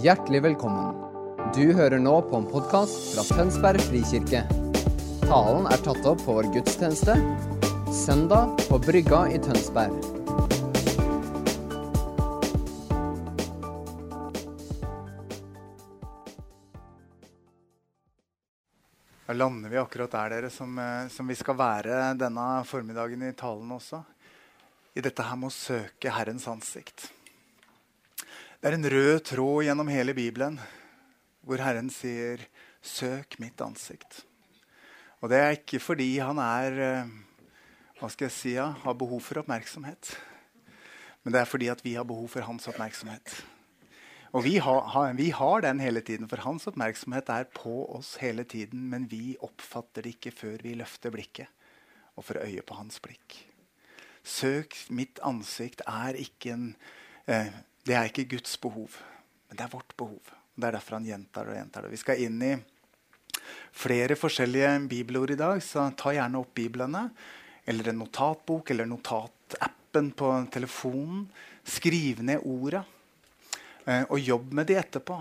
Hjertelig velkommen. Du hører nå på en podkast fra Tønsberg frikirke. Talen er tatt opp på vår gudstjeneste søndag på Brygga i Tønsberg. Da lander vi akkurat der dere, som, eh, som vi skal være denne formiddagen i talen også. I dette her med å søke Herrens ansikt. Det er en rød tråd gjennom hele Bibelen hvor Herren sier 'søk mitt ansikt'. Og det er ikke fordi han er eh, hva skal jeg si, har behov for oppmerksomhet. Men det er fordi at vi har behov for hans oppmerksomhet. Og vi har, vi har, den hele tiden, for hans oppmerksomhet er på oss hele tiden. Men vi oppfatter det ikke før vi løfter blikket og får øye på hans blikk. Søk mitt ansikt er ikke en eh, Det er ikke Guds behov, men det er vårt behov. Det er derfor han gjentar og gjentar det. Vi skal inn i flere forskjellige bibelord i dag, så ta gjerne opp biblene. Eller en notatbok eller notatappen på telefonen. Skriv ned orda. Eh, og jobb med de etterpå.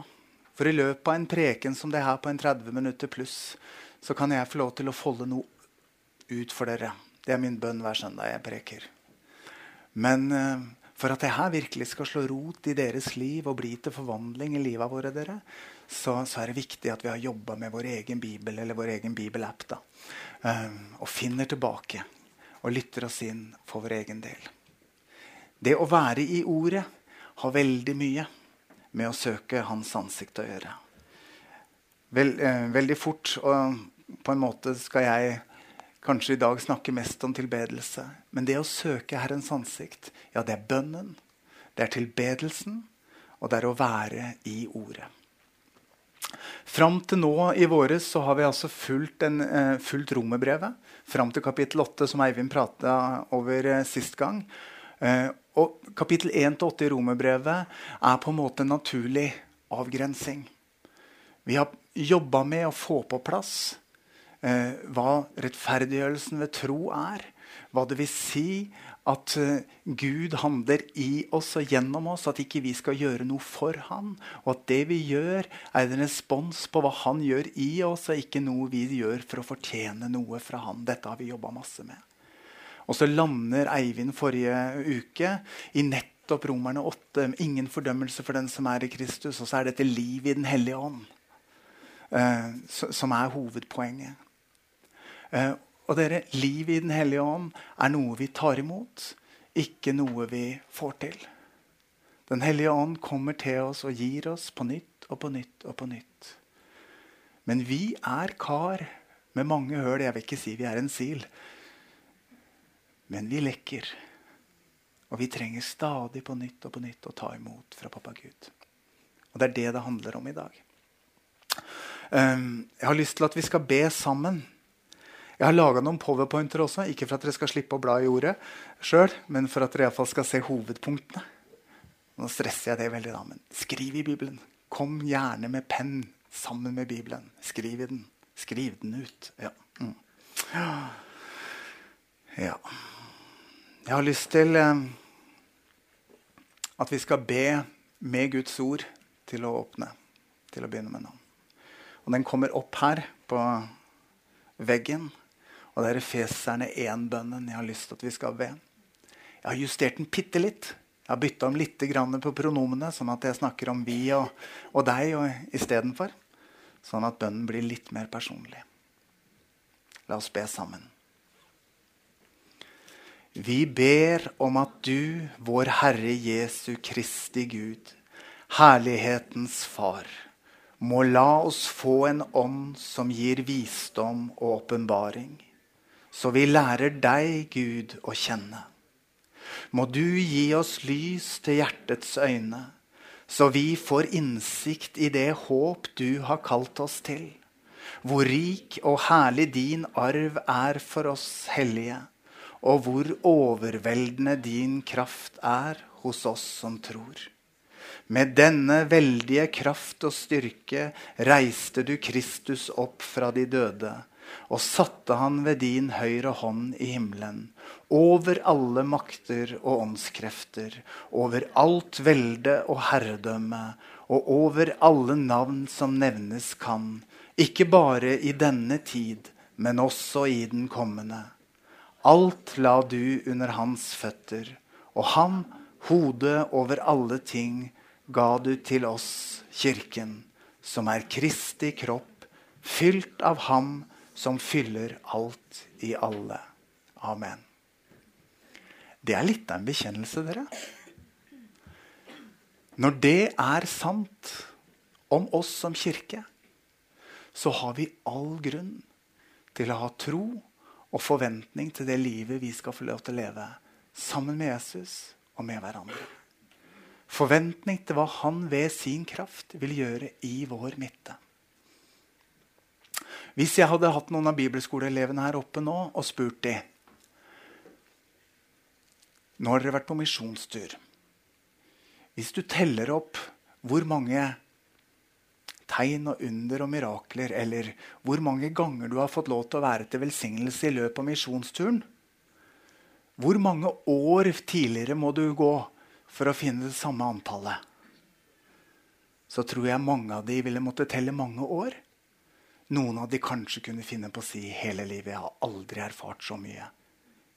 For i løpet av en preken som det her på en 30 minutter pluss, så kan jeg få lov til å folde noe ut for dere. Det er min bønn hver søndag jeg preker. Men eh, for at det her virkelig skal slå rot i deres liv og bli til forvandling i livet våre, dere, så, så, er det viktig at vi har jobba med vår egen bibel eller vår egen bibelapp. da. Um, og finner tilbake og lytter oss inn for vår egen del. Det å være i Ordet har veldig mye med å søke Hans ansikt å gjøre. Vel, eh, veldig fort og på en måte skal jeg kanskje i dag snakker mest om tilbedelse. Men det å søke Herrens ansikt, ja, det er bønnen, det er tilbedelsen, og det er å være i Ordet. Fram til nå i våres så har vi altså fulgt, en, eh, fulgt romerbrevet. Fram til kapittel 8, som Eivind prata over eh, sist gang. Eh, og Kapittel 1-8 i romerbrevet er på en måte en naturlig avgrensing. Vi har jobba med å få på plass hva rettferdiggjørelsen ved tro er. Hva det vil si at uh, Gud handler i oss og gjennom oss, at ikke vi skal gjøre noe for Han. Og at det vi gjør, er en respons på hva Han gjør i oss, og ikke noe vi gjør for å fortjene noe fra Han. Dette har vi jobba masse med. Og så lander Eivind forrige uke i nettopp Romerne 8. Ingen fordømmelse for den som er i Kristus. Og så er dette liv i Den hellige ånd uh, som er hovedpoenget. Uh, og dere, livet i Den hellige ånd er noe vi tar imot, ikke noe vi får til. Den hellige ånd kommer til oss og gir oss på nytt og på nytt og på nytt. Men vi er kar med mange høl. Jeg vil ikke si vi er en sil. Men vi lekker. Og vi trenger stadig på nytt og på nytt å ta imot fra pappa Gud. Og det er det det handler om i dag. Um, jeg har lyst til at vi skal be sammen. Jeg har laga noen powerpointer også, ikke for at dere skal slippe å bla i ordet sjøl, men for at dere iallfall skal se hovedpunktene. Nå stresser jeg det veldig, da, men skriv i Bibelen. Kom gjerne med penn sammen med Bibelen. Skriv i den. Skriv den ut. Ja. Mm. ja. Jeg har lyst til eh, at vi skal be med Guds ord til å åpne. Til å begynne med nå. Og den kommer opp her på veggen. Og det er Efeserne 1-bønnen jeg har lyst til at vi skal be. Jeg har justert den bitte litt. Jeg har bytta om litt på pronomene, sånn at jeg snakker om vi og, og deg istedenfor. Sånn at bønnen blir litt mer personlig. La oss be sammen. Vi ber om at du, vår Herre Jesu Kristi Gud, herlighetens Far, må la oss få en ånd som gir visdom og åpenbaring så vi lærer deg, Gud, å kjenne. Må du gi oss lys til hjertets øyne, så vi får innsikt i det håp du har kalt oss til. Hvor rik og herlig din arv er for oss hellige, og hvor overveldende din kraft er hos oss som tror. Med denne veldige kraft og styrke reiste du Kristus opp fra de døde og satte han ved din høyre hånd i himmelen, over alle makter og åndskrefter, over alt velde og herredømme, og over alle navn som nevnes kan, ikke bare i denne tid, men også i den kommende. Alt la du under hans føtter, og han, hodet over alle ting, ga du til oss, kirken, som er Kristi kropp, fylt av ham som fyller alt i alle. Amen. Det er litt av en bekjennelse, dere. Når det er sant om oss som kirke, så har vi all grunn til å ha tro og forventning til det livet vi skal få lov til å leve sammen med Jesus og med hverandre. Forventning til hva han ved sin kraft vil gjøre i vår midte. Hvis jeg hadde hatt noen av bibelskoleelevene her oppe nå og spurt dem Nå har dere vært på misjonstur. Hvis du teller opp hvor mange tegn og under og mirakler, eller hvor mange ganger du har fått lov til å være til velsignelse i løpet av misjonsturen Hvor mange år tidligere må du gå for å finne det samme antallet? Så tror jeg mange av de ville måtte telle mange år. Noen av de kanskje kunne finne på å si hele livet jeg har aldri erfart så mye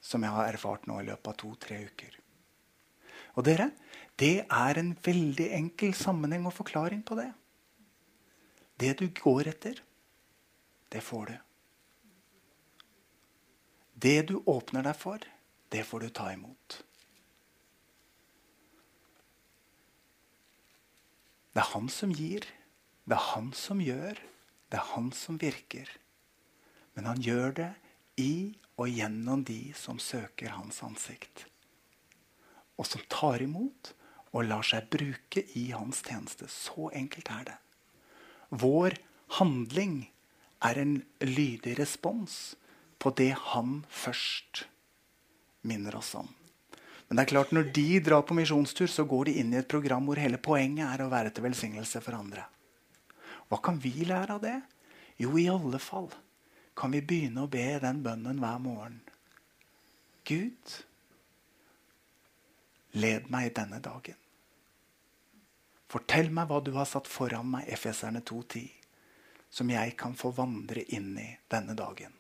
som jeg har erfart nå i løpet av to-tre uker. Og dere, det er en veldig enkel sammenheng og forklaring på det. Det du går etter, det får du. Det du åpner deg for, det får du ta imot. Det er han som gir. Det er han som gjør. Det er han som virker. Men han gjør det i og gjennom de som søker hans ansikt. Og som tar imot og lar seg bruke i hans tjeneste. Så enkelt er det. Vår handling er en lydig respons på det han først minner oss om. Men det er klart når de drar på misjonstur, så går de inn i et program hvor hele poenget er å være til velsignelse for andre. Hva kan vi lære av det? Jo, i alle fall kan vi begynne å be den bønnen hver morgen. Gud, led meg denne dagen. Fortell meg hva du har satt foran meg, Efeserne 2,10, som jeg kan få vandre inn i denne dagen.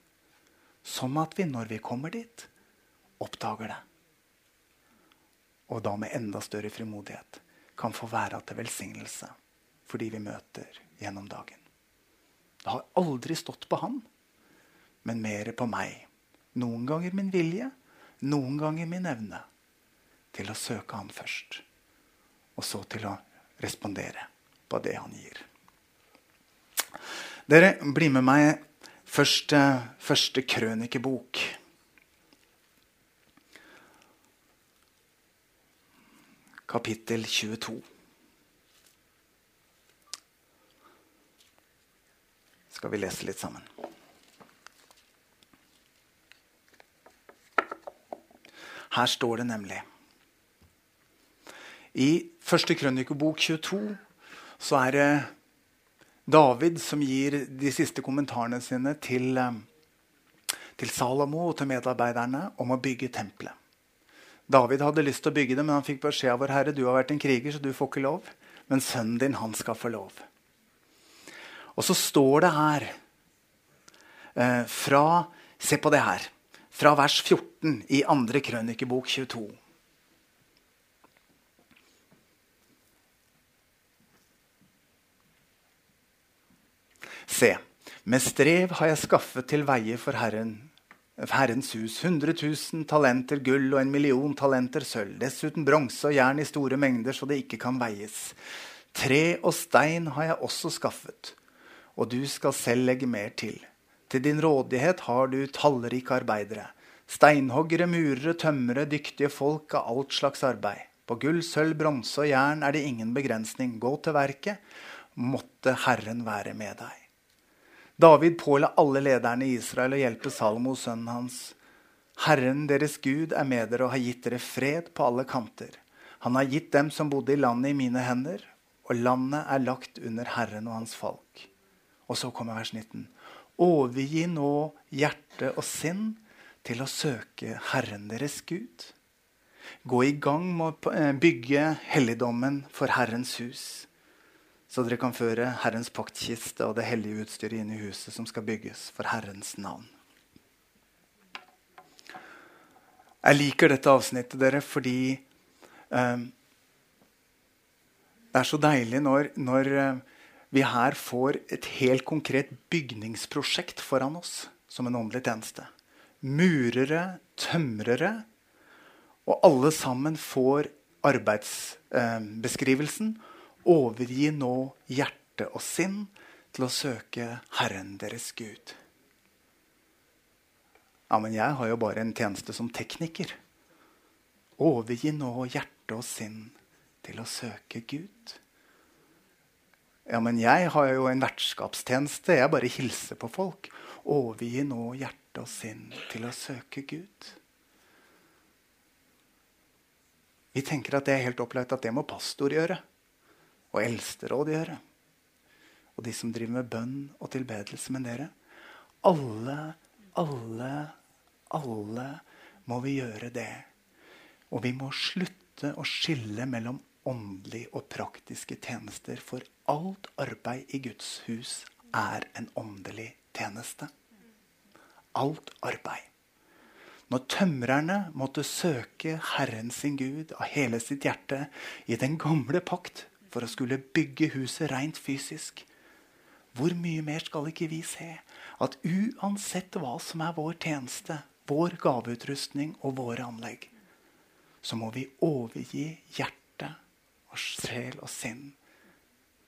Sånn at vi, når vi kommer dit, oppdager det. Og da med enda større frimodighet kan få være til velsignelse for de vi møter gjennom dagen. Det har aldri stått på han, men mer på meg. Noen ganger min vilje, noen ganger min evne til å søke han først. Og så til å respondere på det han gir. Dere, bli med meg første, første krønikebok. Kapittel 22. skal vi lese litt sammen. Her står det nemlig I første krønikebok 22 så er det David som gir de siste kommentarene sine til, eh, til Salomo og til medarbeiderne om å bygge tempelet. David hadde lyst til å bygge det, men han fikk beskjed av vår Herre du har vært en kriger, så du får ikke lov. Men sønnen din, han skal få lov. Og så står det her eh, fra Se på det her. Fra vers 14 i andre krønikebok 22. Se, med strev har jeg skaffet til veie for Herren, Herrens hus 100 000 talenter gull og en million talenter sølv, dessuten bronse og jern i store mengder så det ikke kan veies. Tre og stein har jeg også skaffet, og du skal selv legge mer til. Til din rådighet har du tallrike arbeidere. Steinhoggere, murere, tømmere, dyktige folk av alt slags arbeid. På gull, sølv, bronse og jern er det ingen begrensning. Gå til verket. Måtte Herren være med deg. David påla alle lederne i Israel å hjelpe Salomo, sønnen hans. Herren deres Gud er med dere og har gitt dere fred på alle kanter. Han har gitt dem som bodde i landet, i mine hender, og landet er lagt under Herren og hans folk. Og så kommer vers 19. Overgi nå hjerte og sinn til å søke Herren deres Gud. Gå i gang med å eh, bygge helligdommen for Herrens hus. så dere kan føre Herrens paktkiste og det hellige utstyret inn i huset som skal bygges for Herrens navn. Jeg liker dette avsnittet dere, fordi um, det er så deilig når, når uh, vi her får et helt konkret bygningsprosjekt foran oss som en åndelig tjeneste. Murere, tømrere, og alle sammen får arbeidsbeskrivelsen. Overgi nå hjerte og sinn til å søke Herren deres Gud. Ja, men jeg har jo bare en tjeneste som tekniker. Overgi nå hjerte og sinn til å søke Gud. Ja, men jeg har jo en vertskapstjeneste. Jeg bare hilser på folk. Overgi nå hjerte og sinn til å søke Gud. Vi tenker at det er helt opplagt at det må pastor gjøre og eldsteråd gjøre. Og de som driver med bønn og tilbedelse med dere. Alle, alle, alle må vi gjøre det. Og vi må slutte å skille mellom åndelige og praktiske tjenester. For alt arbeid i Guds hus er en åndelig tjeneste. Alt arbeid. Når tømrerne måtte søke Herren sin Gud av hele sitt hjerte i den gamle pakt, for å skulle bygge huset rent fysisk. Hvor mye mer skal ikke vi se at uansett hva som er vår tjeneste, vår gaveutrustning og våre anlegg, så må vi overgi hjerte og sjel og sinn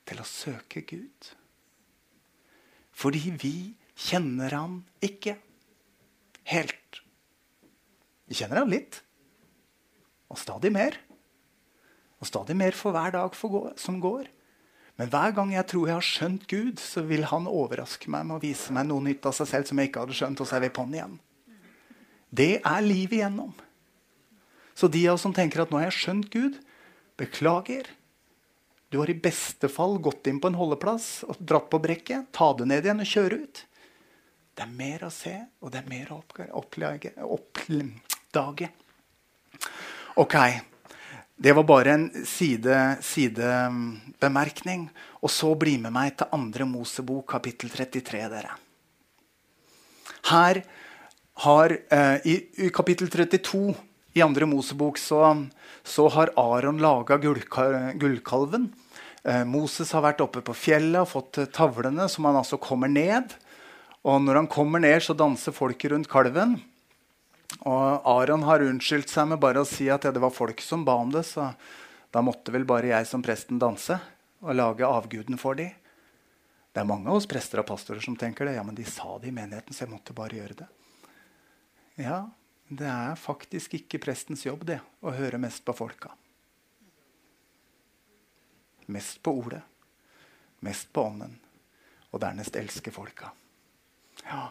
til å søke Gud. Fordi vi kjenner han ikke helt. Vi kjenner han litt, og stadig mer. Og stadig mer for hver dag som går. Men hver gang jeg tror jeg har skjønt Gud, så vil han overraske meg med å vise meg noe nytt av seg selv som jeg ikke hadde skjønt, og så er vi på'n igjen. Det er livet igjennom. Så de av oss som tenker at nå har jeg skjønt Gud, beklager. Du har i beste fall gått inn på en holdeplass og dratt på brekket. Ta det ned igjen og kjøre ut. Det er mer å se, og det er mer å oppdage. Ok. Det var bare en sidebemerkning. Side og så bli med meg til andre Mosebok, kapittel 33. dere. Her har, eh, i, i, kapittel 32 i andre Mosebok så, så har Aron laga gullkalven. Eh, Moses har vært oppe på fjellet og fått tavlene, som han altså kommer ned. Og når han kommer ned, så danser folket rundt kalven. Og Aron har unnskyldt seg med bare å si at ja, det var folk som ba om det. Så da måtte vel bare jeg som presten danse og lage avguden for dem. Det er mange av oss prester og pastorer som tenker det. Ja, men de sa det i menigheten, så jeg måtte bare gjøre det. Ja, det er faktisk ikke prestens jobb det, å høre mest på folka. Mest på ordet, mest på ånden, og dernest elske folka. Ja,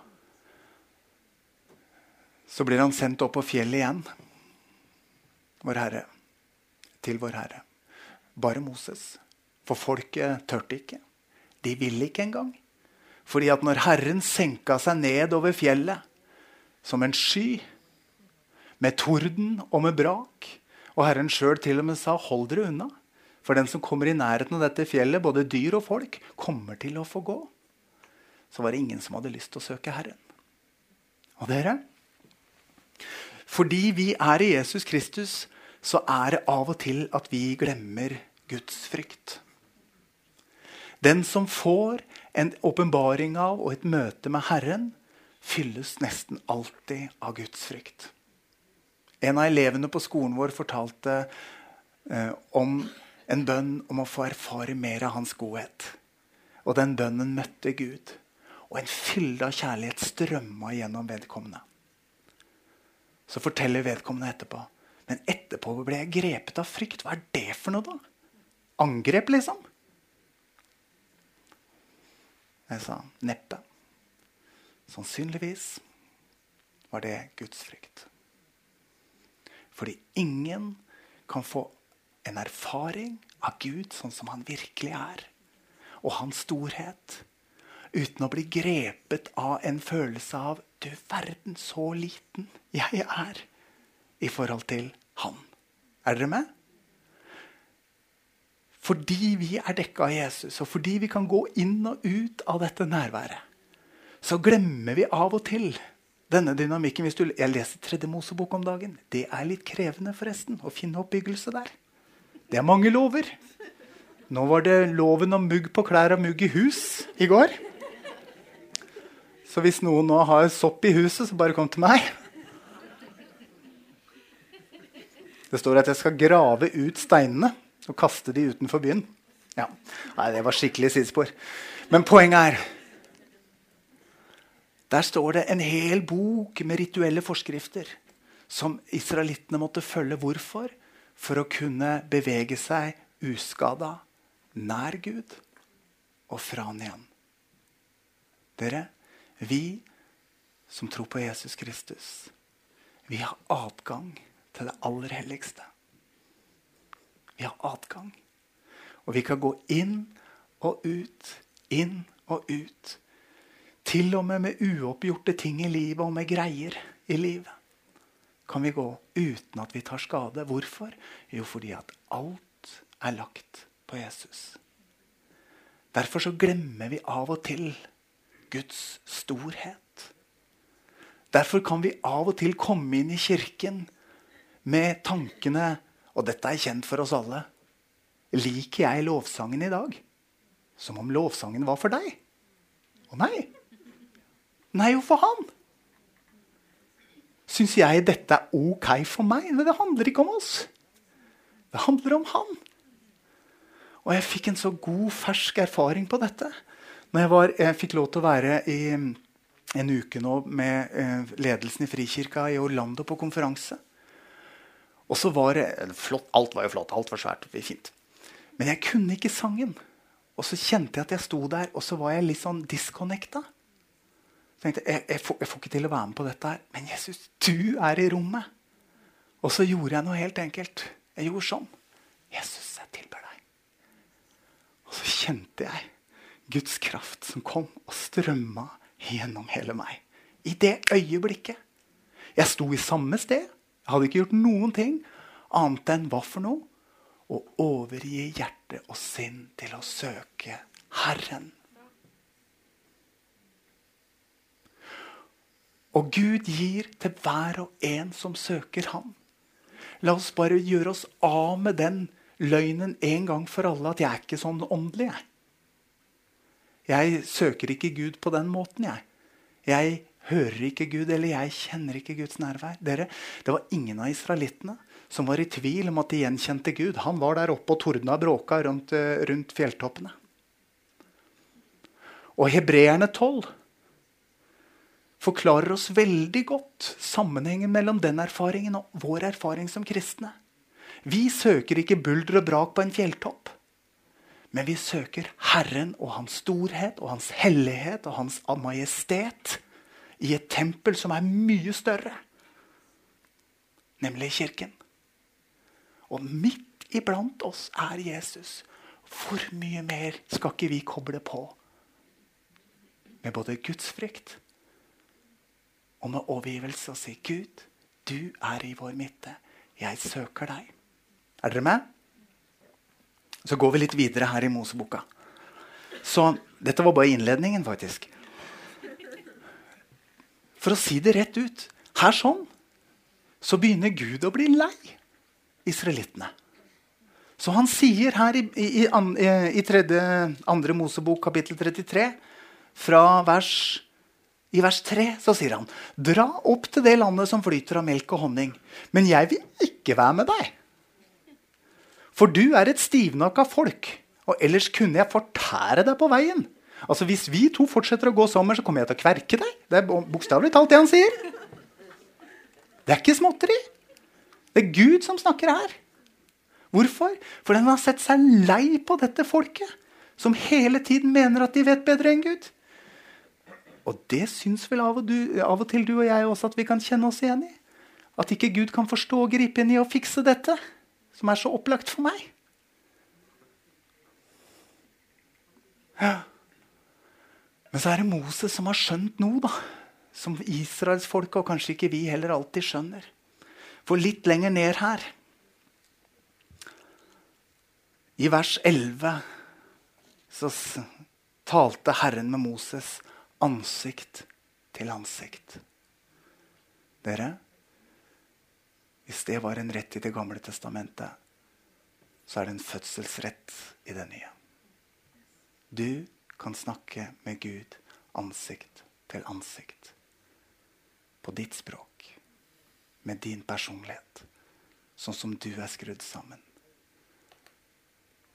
så blir han sendt opp på fjellet igjen. Vår Herre. Til vår Herre. Bare Moses. For folket tørte ikke. De ville ikke engang. Fordi at når Herren senka seg ned over fjellet som en sky, med torden og med brak, og Herren sjøl til og med sa 'hold dere unna', for den som kommer i nærheten av dette fjellet, både dyr og folk, kommer til å få gå, så var det ingen som hadde lyst til å søke Herren. Og dere, fordi vi er i Jesus Kristus, så er det av og til at vi glemmer Guds frykt. Den som får en åpenbaring av og et møte med Herren, fylles nesten alltid av Guds frykt. En av elevene på skolen vår fortalte eh, om en bønn om å få erfare mer av hans godhet. Og den bønnen møtte Gud. Og en fylde av kjærlighet strømma gjennom vedkommende. Så forteller vedkommende etterpå. Men etterpå ble jeg grepet av frykt. Hva er det for noe, da? Angrep, liksom? Jeg sa neppe. Sannsynligvis var det Guds frykt. Fordi ingen kan få en erfaring av Gud sånn som han virkelig er, og hans storhet, uten å bli grepet av en følelse av Du verden, så liten jeg er i forhold til han. Er dere med? fordi vi er dekka av Jesus, og fordi vi kan gå inn og ut av dette nærværet, så glemmer vi av og til denne dynamikken. Hvis du, jeg leser Tredje Mosebok om dagen. Det er litt krevende forresten, å finne oppbyggelse der. Det er mange lover. Nå var det loven om mugg på klær og mugg i hus i går. Så hvis noen nå har sopp i huset, så bare kom til meg. Det står at jeg skal grave ut steinene og kaste de utenfor byen. Ja, Nei, det var skikkelig sidespor. Men poenget er Der står det en hel bok med rituelle forskrifter som israelittene måtte følge. Hvorfor? For å kunne bevege seg uskada nær Gud og fra Han igjen. Dere, vi som tror på Jesus Kristus, vi har adgang til det aller helligste. Vi har adgang. Og vi kan gå inn og ut, inn og ut. Til og med med uoppgjorte ting i livet og med greier i livet kan vi gå uten at vi tar skade. Hvorfor? Jo, fordi at alt er lagt på Jesus. Derfor så glemmer vi av og til Guds storhet. Derfor kan vi av og til komme inn i kirken med tankene og dette er kjent for oss alle. Liker jeg lovsangen i dag? Som om lovsangen var for deg? Å nei. Nei, for han. Syns jeg dette er ok for meg? Men det handler ikke om oss. Det handler om han. Og jeg fikk en så god, fersk erfaring på dette. Når jeg, var, jeg fikk lov til å være i en uke nå med eh, ledelsen i Frikirka i Orlando på konferanse. Og så var det flott, Alt var jo flott. Alt var svært. fint. Men jeg kunne ikke sangen. Og så kjente jeg at jeg sto der, og så var jeg litt sånn disconnecta. Tenkte jeg, jeg, får, jeg får ikke til å være med på dette her. Men Jesus, du er i rommet. Og så gjorde jeg noe helt enkelt. Jeg gjorde sånn. Jesus, jeg tilber deg. Og så kjente jeg Guds kraft som kom og strømma gjennom hele meg. I det øyeblikket. Jeg sto i samme sted. Jeg hadde ikke gjort noen ting annet enn hva for noe? Å overgi hjerte og sinn til å søke Herren. Og Gud gir til hver og en som søker Ham. La oss bare gjøre oss av med den løgnen en gang for alle at jeg er ikke sånn åndelig. Jeg, jeg søker ikke Gud på den måten. Jeg, jeg hører ikke Gud, eller jeg kjenner ikke Guds nærvær. Dere, Det var ingen av israelittene som var i tvil om at de gjenkjente Gud. Han var der oppe og tordna bråka rundt, eh, rundt fjelltoppene. Og hebreerne 12 forklarer oss veldig godt sammenhengen mellom den erfaringen og vår erfaring som kristne. Vi søker ikke bulder og brak på en fjelltopp. Men vi søker Herren og hans storhet og hans hellighet og hans majestet i et tempel som er mye større, nemlig kirken. Og midt iblant oss er Jesus. Hvor mye mer skal ikke vi koble på med både gudsfrykt og med overgivelse og si Gud, du er i vår midte. Jeg søker deg. Er dere med? Så går vi litt videre her i Moseboka. Så dette var bare innledningen, faktisk. For å si det rett ut her sånn så begynner Gud å bli lei israelittene. Så han sier her i, i, i, i tredje, andre Mosebok kapittel 33, fra vers, i vers 3, så sier han Dra opp til det landet som flyter av melk og honning, men jeg vil ikke være med deg. For du er et stivnakka folk, og ellers kunne jeg fortære deg på veien. Altså Hvis vi to fortsetter å gå sammen, så kommer jeg til å kverke deg. Det er bokstavelig talt det han sier. Det er ikke småtteri. Det er Gud som snakker her. Hvorfor? Fordi han har sett seg lei på dette folket, som hele tiden mener at de vet bedre enn Gud. Og det syns vel av og, du, av og, til du og jeg også at vi kan kjenne oss igjen i. At ikke Gud kan forstå og gripe inn i å fikse dette, som er så opplagt for meg. Ja. Men så er det Moses som har skjønt noe, da. Som israelsfolket, og kanskje ikke vi heller alltid skjønner. For litt lenger ned her I vers 11 så talte Herren med Moses ansikt til ansikt. Dere, hvis det var en rett i Det gamle testamentet, så er det en fødselsrett i det nye. Du kan snakke med Gud ansikt til ansikt. På ditt språk. Med din personlighet. Sånn som du er skrudd sammen.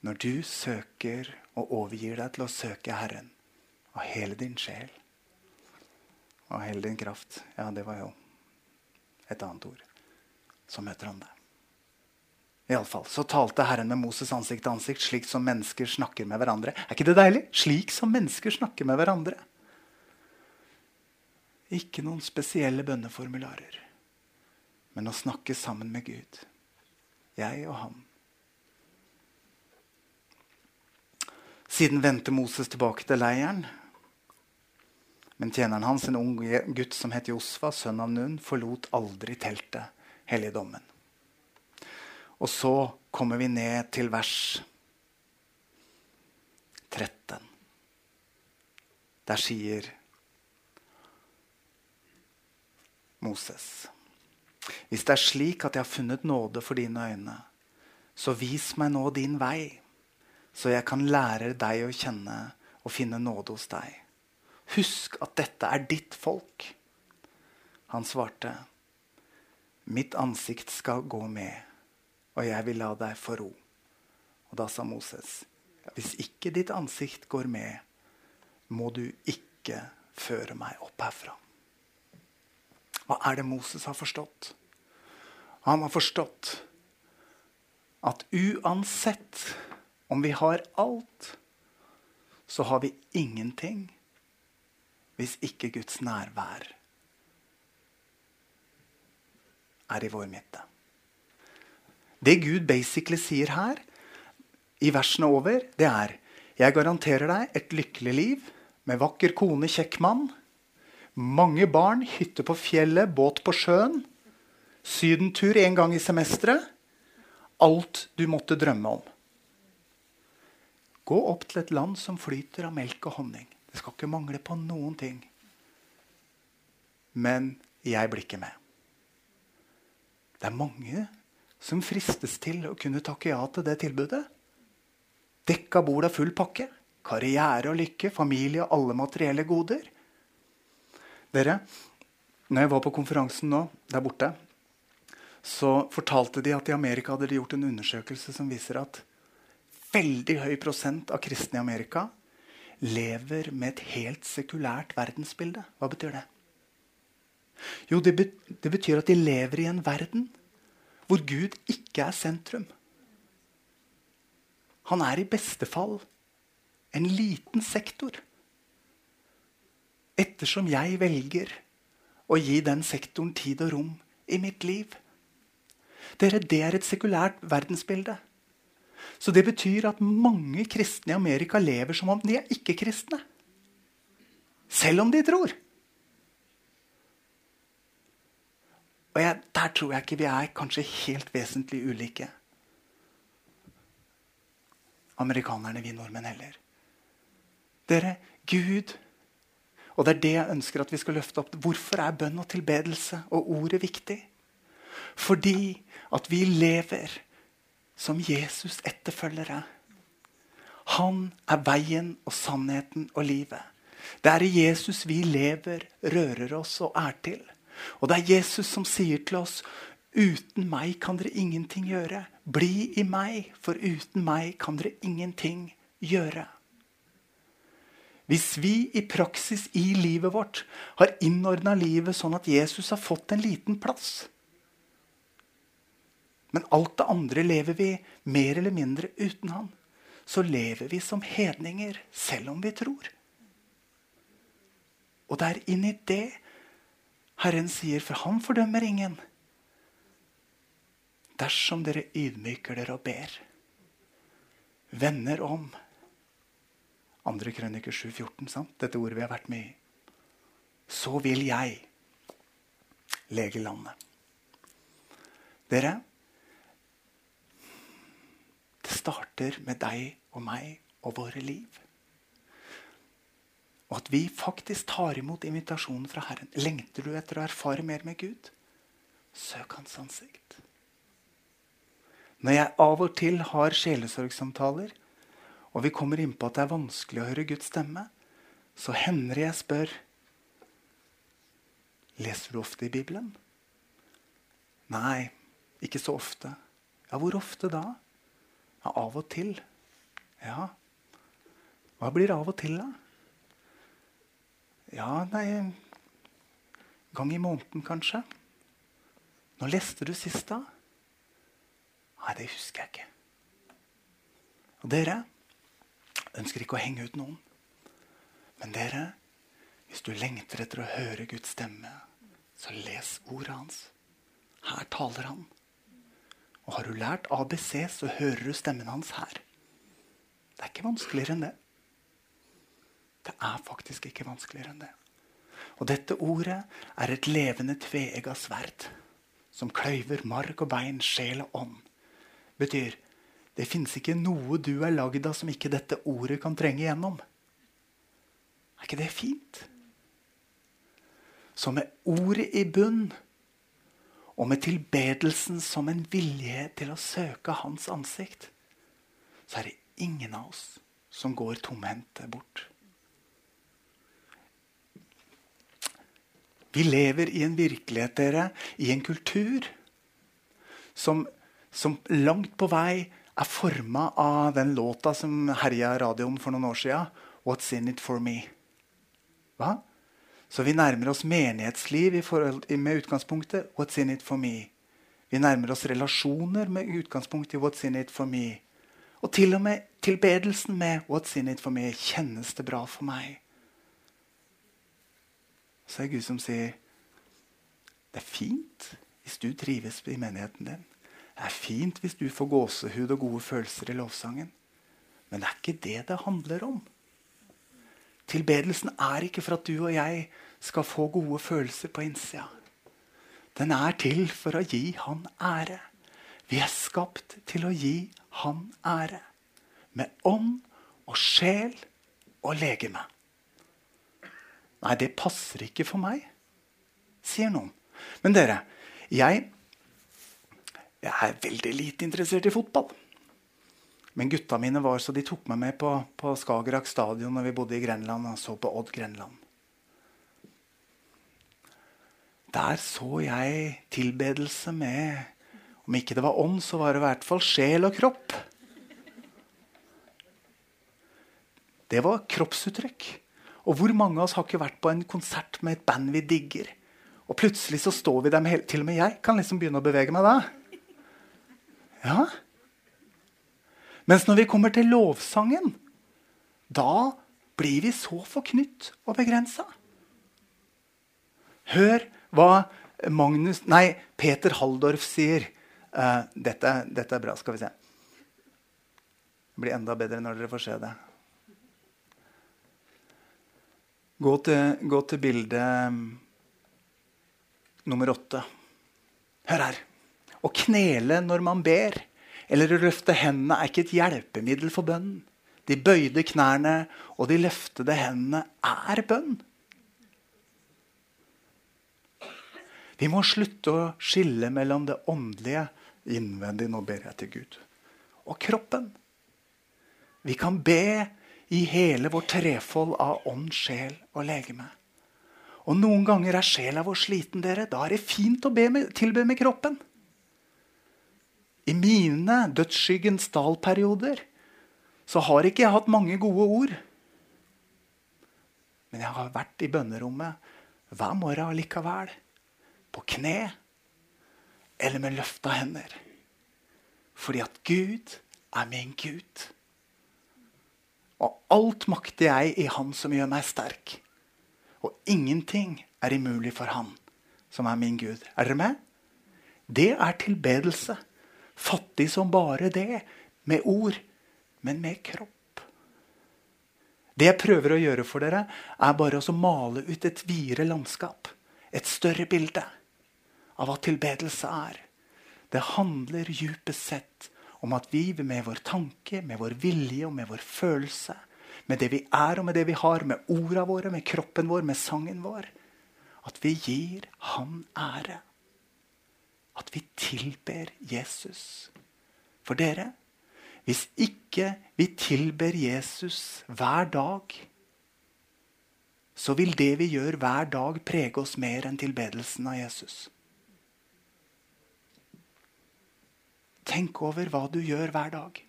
Når du søker og overgir deg til å søke Herren av hele din sjel og hell din kraft Ja, det var jo et annet ord. Så møter han deg. Iallfall så talte Herren med Moses ansikt til ansikt, slik som mennesker snakker med hverandre. Er ikke det deilig? Slik som mennesker snakker med hverandre. Ikke noen spesielle bønneformularer, men å snakke sammen med Gud. Jeg og han. Siden vendte Moses tilbake til leiren. Men tjeneren hans, en ung gutt som het Josfa, sønn av Nun, forlot aldri teltet, helligdommen. Og så kommer vi ned til vers 13. Der sier Moses Hvis det er slik at jeg har funnet nåde for dine øyne, så vis meg nå din vei så jeg kan lære deg å kjenne og finne nåde hos deg. Husk at dette er ditt folk. Han svarte, mitt ansikt skal gå med, og jeg vil la deg få ro. Og da sa Moses, hvis ikke ditt ansikt går med, må du ikke føre meg opp herfra. Hva er det Moses har forstått? Han har forstått at uansett om vi har alt, så har vi ingenting hvis ikke Guds nærvær er i vår midte. Det Gud basically sier her, i versene over, det er Jeg garanterer deg et lykkelig liv med vakker kone, kjekk mann, mange barn, hytte på fjellet, båt på sjøen, sydentur en gang i semesteret. Alt du måtte drømme om. Gå opp til et land som flyter av melk og honning. Det skal ikke mangle på noen ting. Men jeg blir ikke med. Det er mange som fristes til å kunne takke ja til det tilbudet. Dekka bord av full pakke. Karriere og lykke, familie og alle materielle goder. Dere, når jeg var på konferansen nå, der borte, så fortalte de at i Amerika hadde de gjort en undersøkelse som viser at veldig høy prosent av kristne i Amerika lever med et helt sekulært verdensbilde. Hva betyr det? Jo, det, betyr at de lever i en verden hvor Gud ikke er sentrum. Han er i beste fall en liten sektor. Ettersom jeg velger å gi den sektoren tid og rom i mitt liv. Dere, Det er et sekulært verdensbilde. Så det betyr at mange kristne i Amerika lever som om de er ikke-kristne. Selv om de tror. Og jeg, Der tror jeg ikke vi er kanskje helt vesentlig ulike. Amerikanerne, vi nordmenn heller. Dere, Gud Og det er det jeg ønsker at vi skal løfte opp. Hvorfor er bønn og tilbedelse og ordet viktig? Fordi at vi lever som Jesus etterfølgere. Han er veien og sannheten og livet. Det er i Jesus vi lever, rører oss og er til. Og det er Jesus som sier til oss Uten meg kan dere ingenting gjøre. Bli i meg, for uten meg kan dere ingenting gjøre. Hvis vi i praksis i livet vårt har innordna livet sånn at Jesus har fått en liten plass, men alt det andre lever vi mer eller mindre uten han. Så lever vi som hedninger, selv om vi tror. Og det er inni det Herren sier, for han fordømmer ingen. Dersom dere ydmyker dere og ber, vender om Andre krøniker 7,14, sant? dette ordet vi har vært med i. Så vil jeg lege landet. Dere, starter med deg og meg og våre liv. Og at vi faktisk tar imot invitasjonen fra Herren. Lengter du etter å erfare mer med Gud? Søk Hans ansikt. Når jeg av og til har sjelesorgsamtaler, og vi kommer inn på at det er vanskelig å høre Guds stemme, så hender det jeg spør Leser du ofte i Bibelen? Nei, ikke så ofte. Ja, hvor ofte da? Ja, Av og til. Ja. Hva blir av og til, da? Ja, nei gang i måneden, kanskje. Når leste du sist, da? Nei, det husker jeg ikke. Og dere ønsker ikke å henge ut noen. Men dere, hvis du lengter etter å høre Guds stemme, så les ordet hans. Her taler han. Og har du lært ABC, så hører du stemmen hans her. Det er ikke vanskeligere enn det. Det er faktisk ikke vanskeligere enn det. Og dette ordet er et levende tveegga sverd som kløyver mark og bein, sjel og ånd. Betyr det fins ikke noe du er lagd av som ikke dette ordet kan trenge gjennom. Er ikke det fint? Så med ordet i bunn og med tilbedelsen som en vilje til å søke hans ansikt, så er det ingen av oss som går tomhendte bort. Vi lever i en virkelighet, dere, i en kultur som, som langt på vei er forma av den låta som herja radioen for noen år sia. 'What's in it for me'? Hva? Så vi nærmer oss menighetsliv med utgangspunktet 'What's in it for me'? Vi nærmer oss relasjoner med utgangspunkt i 'What's in it for me'? Og til og med tilbedelsen med 'What's in it for me'? Kjennes det bra for meg? Så er det Gud som sier det er fint hvis du trives i menigheten din. Det er fint hvis du får gåsehud og gode følelser i lovsangen. Men det er ikke det det handler om. Tilbedelsen er ikke for at du og jeg skal få gode følelser på innsida. Den er til for å gi Han ære. Vi er skapt til å gi Han ære. Med ånd og sjel og legeme. Nei, det passer ikke for meg, sier noen. Men dere, jeg, jeg er veldig lite interessert i fotball. Men gutta mine var så de tok meg med på, på Skagerrak stadion når vi bodde i Grenland og så på Odd Grenland. Der så jeg tilbedelse med Om ikke det var ånd, så var det i hvert fall sjel og kropp. Det var kroppsuttrykk. Og hvor mange av oss har ikke vært på en konsert med et band vi digger? Og plutselig så står vi der med Til og med jeg kan liksom begynne å bevege meg da. Ja, mens når vi kommer til lovsangen, da blir vi så forknytt og begrensa. Hør hva Magnus, nei, Peter Halldorf sier. Uh, dette, dette, er bra. Skal vi se. Det blir enda bedre når dere får se det. Gå til, gå til bilde mm, nummer åtte. Hør her. Å knele når man ber eller å løfte hendene er ikke et hjelpemiddel for bønnen. De bøyde knærne og de løftede hendene er bønn. Vi må slutte å skille mellom det åndelige innvendig, nå ber jeg til Gud, og kroppen. Vi kan be i hele vår trefold av ånd, sjel og legeme. Og Noen ganger er sjela vår sliten. dere. Da er det fint å med, tilbe med kroppen. I mine dødsskyggens dal-perioder så har ikke jeg hatt mange gode ord. Men jeg har vært i bønnerommet hver morgen likevel. På kne eller med løfta hender. Fordi at Gud er min Gud. Og alt makter jeg i Han som gjør meg sterk. Og ingenting er umulig for Han som er min Gud. Er dere med? Det er tilbedelse. Fattig som bare det. Med ord, men med kropp. Det jeg prøver å gjøre for dere, er bare å male ut et videre landskap. Et større bilde av hva tilbedelse er. Det handler djupest sett om at vi med vår tanke, med vår vilje og med vår følelse, med det vi er og med det vi har, med orda våre, med kroppen vår, med sangen vår, at vi gir Han ære. At vi tilber Jesus. For dere, hvis ikke vi tilber Jesus hver dag, så vil det vi gjør hver dag, prege oss mer enn tilbedelsen av Jesus. Tenk over hva du gjør hver dag.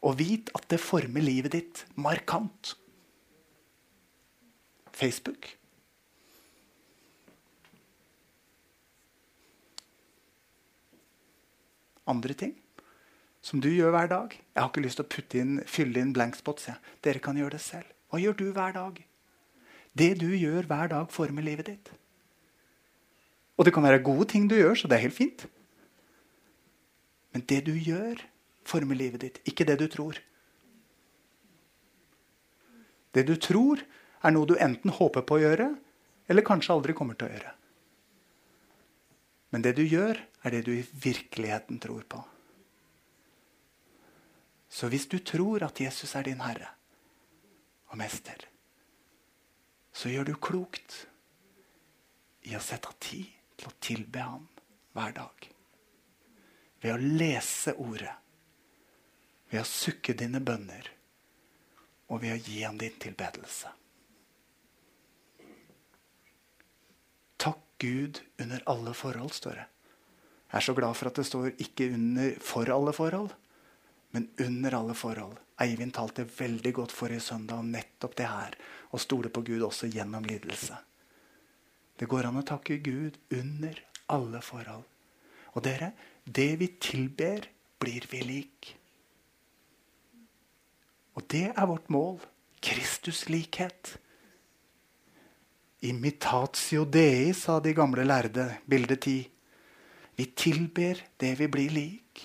Og vit at det former livet ditt markant. Facebook. Andre ting som du gjør hver dag. Jeg har ikke lyst til å inn, fylle inn blank spots. Ja. Dere kan gjøre det selv. Hva gjør du hver dag? Det du gjør hver dag, former livet ditt. Og det kan være gode ting du gjør, så det er helt fint. Men det du gjør, former livet ditt, ikke det du tror. Det du tror, er noe du enten håper på å gjøre, eller kanskje aldri kommer til å gjøre. Men det du gjør, er det du i virkeligheten tror på. Så hvis du tror at Jesus er din herre og mester, så gjør du klokt i å sette av tid til å tilbe ham hver dag. Ved å lese ordet, ved å sukke dine bønner og ved å gi ham din tilbedelse. Takk Gud under alle forhold, står det. Jeg er så glad for at det står 'ikke under for alle forhold', men under alle forhold. Eivind talte veldig godt forrige søndag om nettopp det her. Å stole på Gud også gjennom lidelse. Det går an å takke Gud under alle forhold. Og dere, det vi tilber, blir vi lik. Og det er vårt mål. Kristus likhet. Imitatio dei, sa de gamle lærde, bilde 10. Vi tilber det vi blir lik.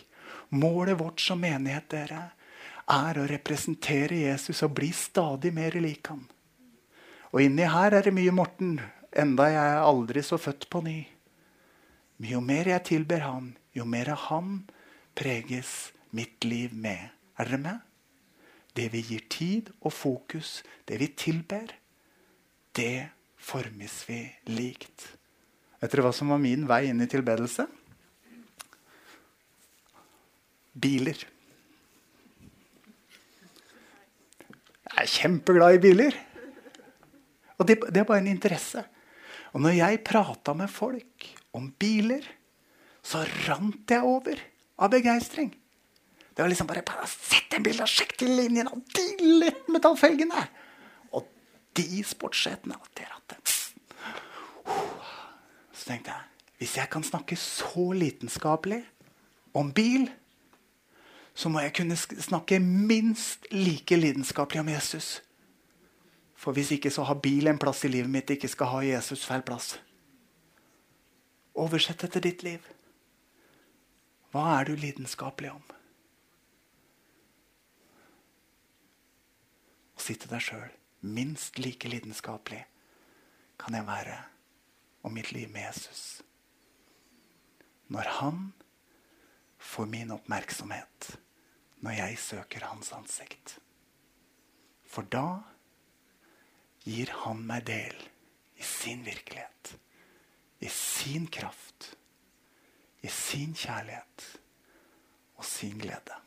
Målet vårt som menighet dere, er å representere Jesus og bli stadig mer lik han. Og inni her er det mye Morten, enda jeg er aldri så født på ny. Men jo mer jeg tilber Han, jo mer av Han preges mitt liv med. Er dere med? Det vi gir tid og fokus, det vi tilber, det formes vi likt. Vet dere hva som var min vei inn i tilbedelse? Biler. Jeg er kjempeglad i biler. Og det, det er bare en interesse. Og når jeg prata med folk om biler, så rant jeg over av begeistring. Det var liksom bare, Sett en og sjekk til linjen av de lettmetallfelgene! Og de rattet. Så tenkte jeg hvis jeg kan snakke så lidenskapelig om bil, så må jeg kunne snakke minst like lidenskapelig om Jesus. For hvis ikke så har bil en plass i livet mitt ikke skal ha Jesus feil plass. Oversett det til ditt liv. Hva er du lidenskapelig om? Og si til deg sjøl minst like lidenskapelig kan jeg være om mitt liv med Jesus. Når han får min oppmerksomhet når jeg søker hans ansikt. For da gir han meg del i sin virkelighet, i sin kraft, i sin kjærlighet og sin glede.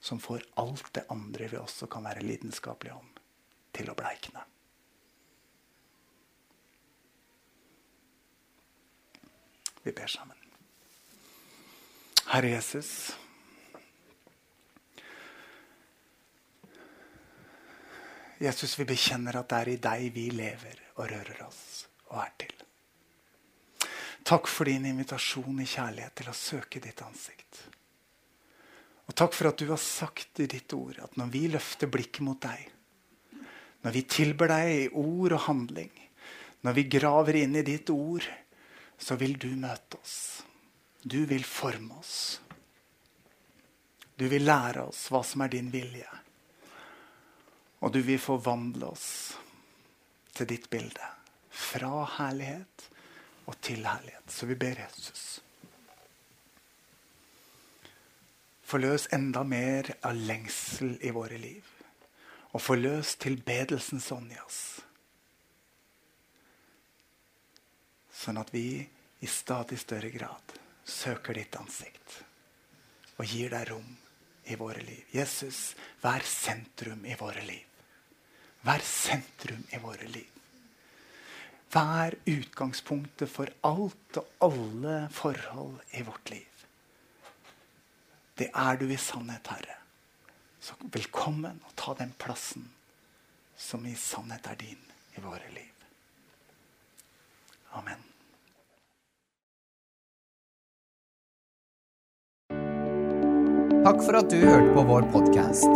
Som får alt det andre vi også kan være lidenskapelige om, til å bleikne. Vi ber sammen. Herre Jesus. Jesus, vi bekjenner at det er i deg vi lever og rører oss og er til. Takk for din invitasjon i kjærlighet til å søke ditt ansikt. Og takk for at du har sagt i ditt ord at når vi løfter blikket mot deg, når vi tilber deg i ord og handling, når vi graver inn i ditt ord, så vil du møte oss. Du vil forme oss. Du vil lære oss hva som er din vilje. Og du vil forvandle oss til ditt bilde. Fra herlighet og til herlighet. Så vi ber Jesus. Forløs enda mer av lengsel i våre liv. Og forløs i oss. Sånn at vi i stadig større grad søker ditt ansikt og gir deg rom i våre liv. Jesus, vær sentrum i våre liv. Vær sentrum i våre liv. Vær utgangspunktet for alt og alle forhold i vårt liv. Det er du i sannhet, Herre. Så velkommen og ta den plassen som i sannhet er din i våre liv. Amen. Takk for at du hørte på vår podkast.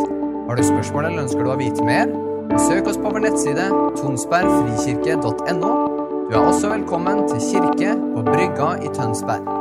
Har du spørsmål eller ønsker du å vite mer? Søk oss på vår nettside tonsbergfrikirke.no. Du er også velkommen til kirke på Brygga i Tønsberg.